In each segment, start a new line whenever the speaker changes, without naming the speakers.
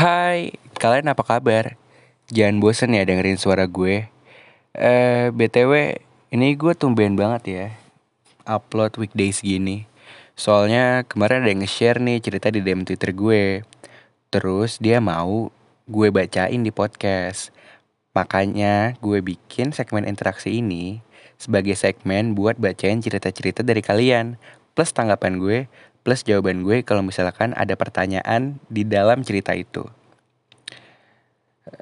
Hai, kalian apa kabar? Jangan bosen ya dengerin suara gue. Eh, BTW, ini gue tumben banget ya upload weekdays gini. Soalnya kemarin ada yang nge-share nih cerita di DM Twitter gue. Terus dia mau gue bacain di podcast. Makanya gue bikin segmen interaksi ini sebagai segmen buat bacain cerita-cerita dari kalian. Plus tanggapan gue, plus jawaban gue kalau misalkan ada pertanyaan di dalam cerita itu.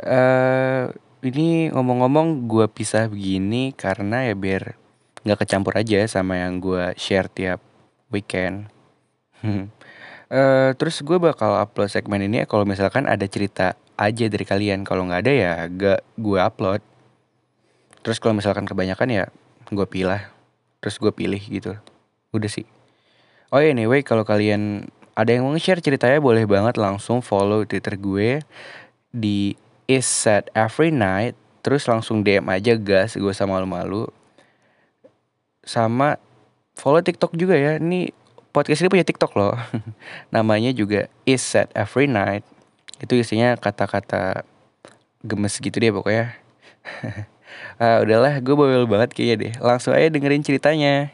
Eh ini ngomong-ngomong gue pisah begini karena ya biar nggak kecampur aja sama yang gue share tiap weekend. Eh terus gue bakal upload segmen ini ya kalau misalkan ada cerita aja dari kalian. Kalau nggak ada ya gak gue upload. Terus kalau misalkan kebanyakan ya gue pilah. Terus gue pilih gitu. Udah sih. Oh anyway kalau kalian ada yang mau share ceritanya boleh banget langsung follow Twitter gue di is set every night terus langsung DM aja gas gue sama malu-malu. Sama follow TikTok juga ya. Ini podcast ini punya TikTok loh. Namanya juga is set every night itu isinya kata-kata gemes gitu deh pokoknya. Ah udahlah gue bawel banget kayaknya deh. Langsung aja dengerin ceritanya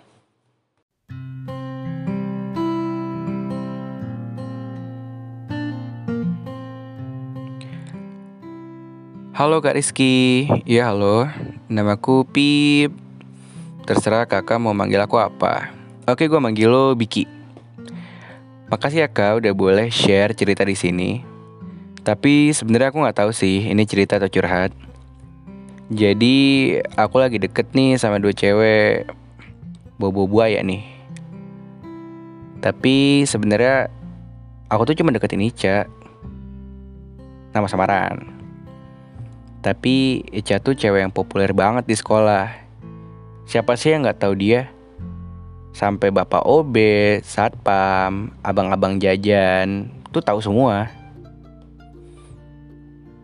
Halo Kak Rizky, ya halo, namaku Pip. Terserah kakak mau manggil aku apa. Oke gue manggil lo Biki. Makasih ya kak udah boleh share cerita di sini. Tapi sebenarnya aku nggak tahu sih ini cerita atau curhat. Jadi aku lagi deket nih sama dua cewek Bobo buaya nih. Tapi sebenarnya aku tuh cuma deketin Ica. Nama samaran tapi Ica tuh cewek yang populer banget di sekolah. Siapa sih yang nggak tahu dia? Sampai bapak OB, satpam, abang-abang jajan, tuh tahu semua.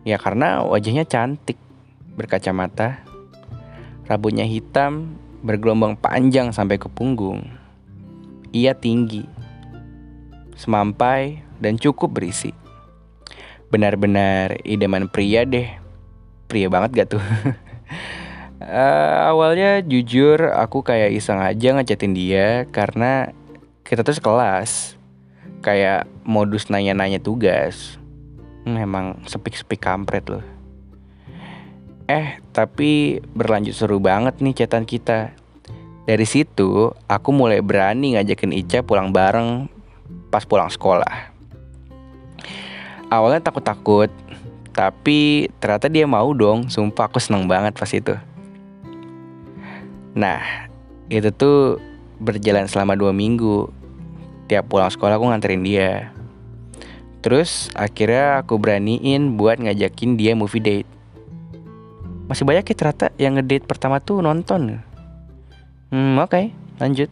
Ya karena wajahnya cantik, berkacamata, rambutnya hitam, bergelombang panjang sampai ke punggung. Ia tinggi, semampai, dan cukup berisi. Benar-benar idaman pria deh pria banget gak tuh? uh, awalnya jujur aku kayak iseng aja ngechatin dia karena kita tuh sekelas. Kayak modus nanya-nanya tugas. Hmm, sepik-sepik kampret loh. Eh, tapi berlanjut seru banget nih chatan kita. Dari situ, aku mulai berani ngajakin Ica pulang bareng pas pulang sekolah. Awalnya takut-takut, tapi ternyata dia mau dong, sumpah aku seneng banget pas itu. Nah, itu tuh berjalan selama dua minggu. Tiap pulang sekolah aku nganterin dia. Terus akhirnya aku beraniin buat ngajakin dia movie date. Masih banyak ya ternyata yang ngedate pertama tuh nonton. Hmm oke okay, lanjut.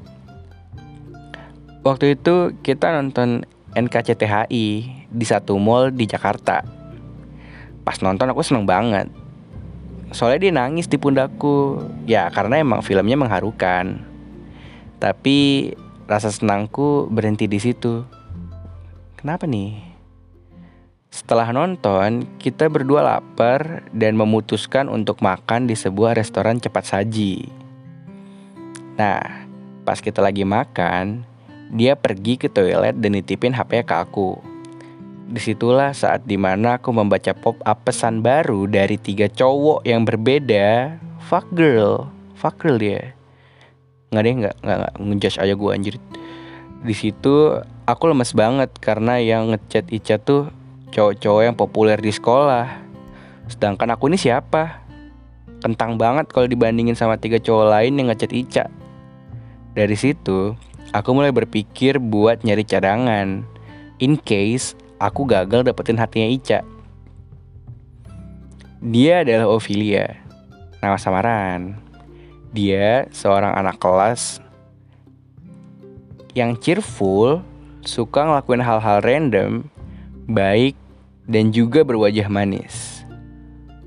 Waktu itu kita nonton NKCTHI di satu mall di Jakarta pas nonton aku seneng banget. Soalnya dia nangis di pundakku ya karena emang filmnya mengharukan. Tapi rasa senangku berhenti di situ. Kenapa nih? Setelah nonton kita berdua lapar dan memutuskan untuk makan di sebuah restoran cepat saji. Nah pas kita lagi makan dia pergi ke toilet dan nitipin HP ke aku Di situlah saat di mana aku membaca pop-up pesan baru dari tiga cowok yang berbeda. Fuck girl, fuck girl dia. Nggak deh, nggak nggak nggak ngejudge aja gue anjir. Di situ aku lemes banget karena yang ngechat Ica tuh cowok-cowok yang populer di sekolah. Sedangkan aku ini siapa? Kentang banget kalau dibandingin sama tiga cowok lain yang ngechat Ica. Dari situ, aku mulai berpikir buat nyari cadangan. In case aku gagal dapetin hatinya Ica. Dia adalah Ophelia, nama samaran. Dia seorang anak kelas yang cheerful, suka ngelakuin hal-hal random, baik, dan juga berwajah manis.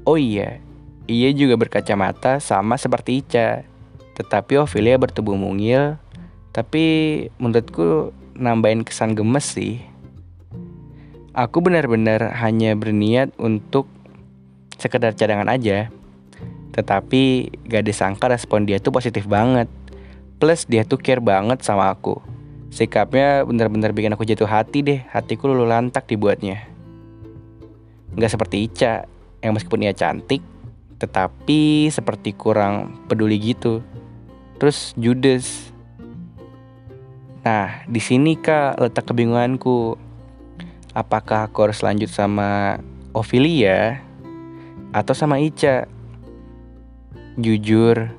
Oh iya, ia juga berkacamata sama seperti Ica. Tetapi Ophelia bertubuh mungil, tapi menurutku nambahin kesan gemes sih. Aku benar-benar hanya berniat untuk sekedar cadangan aja. Tetapi gak disangka respon dia tuh positif banget. Plus dia tuh care banget sama aku. Sikapnya benar-benar bikin aku jatuh hati deh. Hatiku lulu lantak dibuatnya. Gak seperti Ica, yang meskipun ia cantik, tetapi seperti kurang peduli gitu. Terus Judas. Nah, di sini kak letak kebingunganku. Apakah aku harus lanjut sama Ophelia atau sama Ica? Jujur,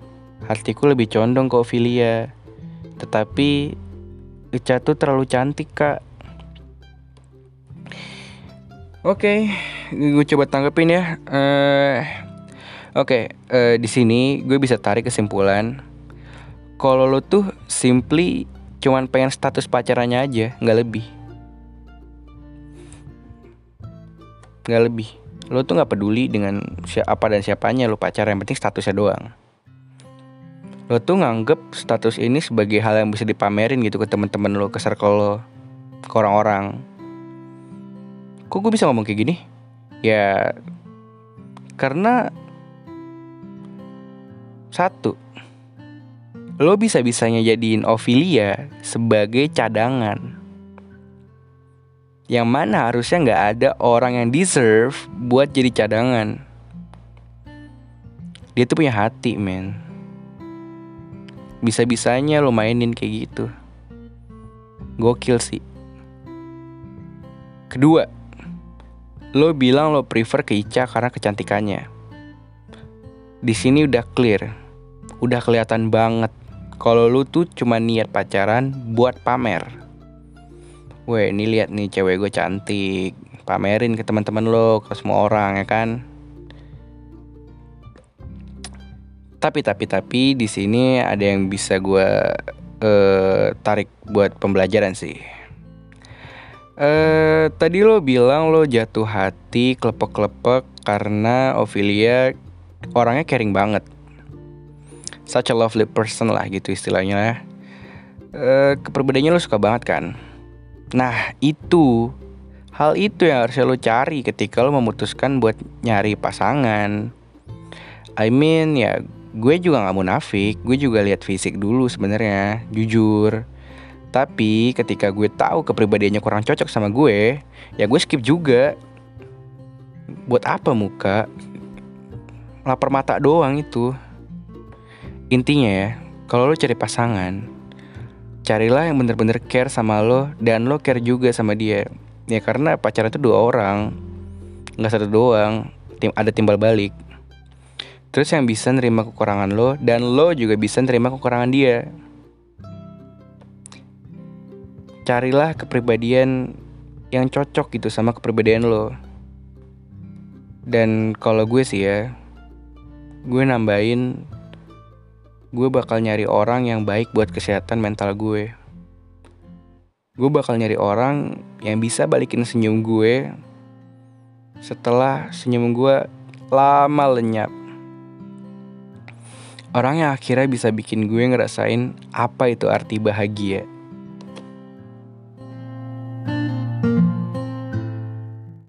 hatiku lebih condong ke Ophelia. Tetapi Ica tuh terlalu cantik, Kak. Oke, okay, gue coba tanggepin ya. Uh, Oke, okay, uh, di sini gue bisa tarik kesimpulan. Kalau lo tuh simply cuman pengen status pacarannya aja, nggak lebih. Nggak lebih. Lo tuh nggak peduli dengan siapa dan siapanya lo pacar yang penting statusnya doang. Lo tuh nganggep status ini sebagai hal yang bisa dipamerin gitu ke teman-teman lo ke circle lo ke orang-orang. Kok gue bisa ngomong kayak gini? Ya karena satu lo bisa bisanya jadiin Ophelia sebagai cadangan yang mana harusnya nggak ada orang yang deserve buat jadi cadangan. Dia tuh punya hati, men. Bisa-bisanya lo mainin kayak gitu. Gokil sih. Kedua, lo bilang lo prefer ke Ica karena kecantikannya. Di sini udah clear, udah kelihatan banget kalau lo tuh cuma niat pacaran buat pamer. Weh ini lihat nih cewek gue cantik Pamerin ke teman-teman lo Ke semua orang ya kan Tapi tapi tapi di sini ada yang bisa gue uh, tarik buat pembelajaran sih. Uh, tadi lo bilang lo jatuh hati klepek-klepek karena Ophelia orangnya caring banget. Such a lovely person lah gitu istilahnya. Uh, keperbedaannya lo suka banget kan? Nah itu. Hal itu yang harus lo cari ketika lo memutuskan buat nyari pasangan. I mean ya gue juga gak munafik. Gue juga lihat fisik dulu sebenarnya Jujur. Tapi ketika gue tahu kepribadiannya kurang cocok sama gue Ya gue skip juga. Buat apa muka? Lapar mata doang itu. Intinya ya Kalau lo cari pasangan carilah yang bener-bener care sama lo dan lo care juga sama dia. Ya karena pacaran itu dua orang. Nggak satu doang. Tim ada timbal balik. Terus yang bisa nerima kekurangan lo dan lo juga bisa nerima kekurangan dia. Carilah kepribadian yang cocok gitu sama kepribadian lo. Dan kalau gue sih ya gue nambahin gue bakal nyari orang yang baik buat kesehatan mental gue. Gue bakal nyari orang yang bisa balikin senyum gue setelah senyum gue lama lenyap. Orang yang akhirnya bisa bikin gue ngerasain apa itu arti bahagia.